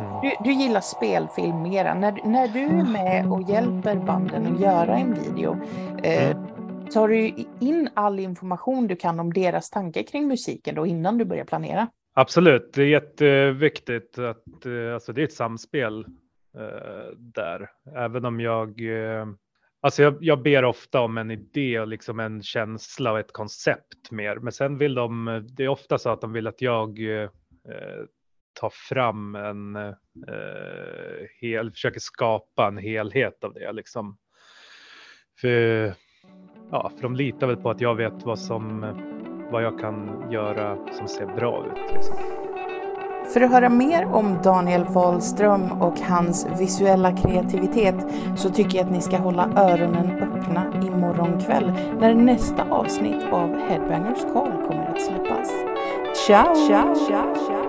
Mm. Du, du gillar spelfilm mera. När, när du är med och hjälper banden att göra en video, eh, mm. tar du in all information du kan om deras tankar kring musiken då innan du börjar planera? Absolut, det är jätteviktigt att eh, alltså det är ett samspel eh, där. Även om jag, eh, alltså jag, jag ber ofta om en idé och liksom en känsla och ett koncept mer. Men sen vill de, det är ofta så att de vill att jag eh, tar fram en, eh, hel, försöker skapa en helhet av det liksom. För, ja, för de litar väl på att jag vet vad som vad jag kan göra som ser bra ut. Liksom. För att höra mer om Daniel Wahlström och hans visuella kreativitet så tycker jag att ni ska hålla öronen öppna imorgon kväll när nästa avsnitt av Headbangers Call kommer att släppas. Ciao! ciao, ciao, ciao.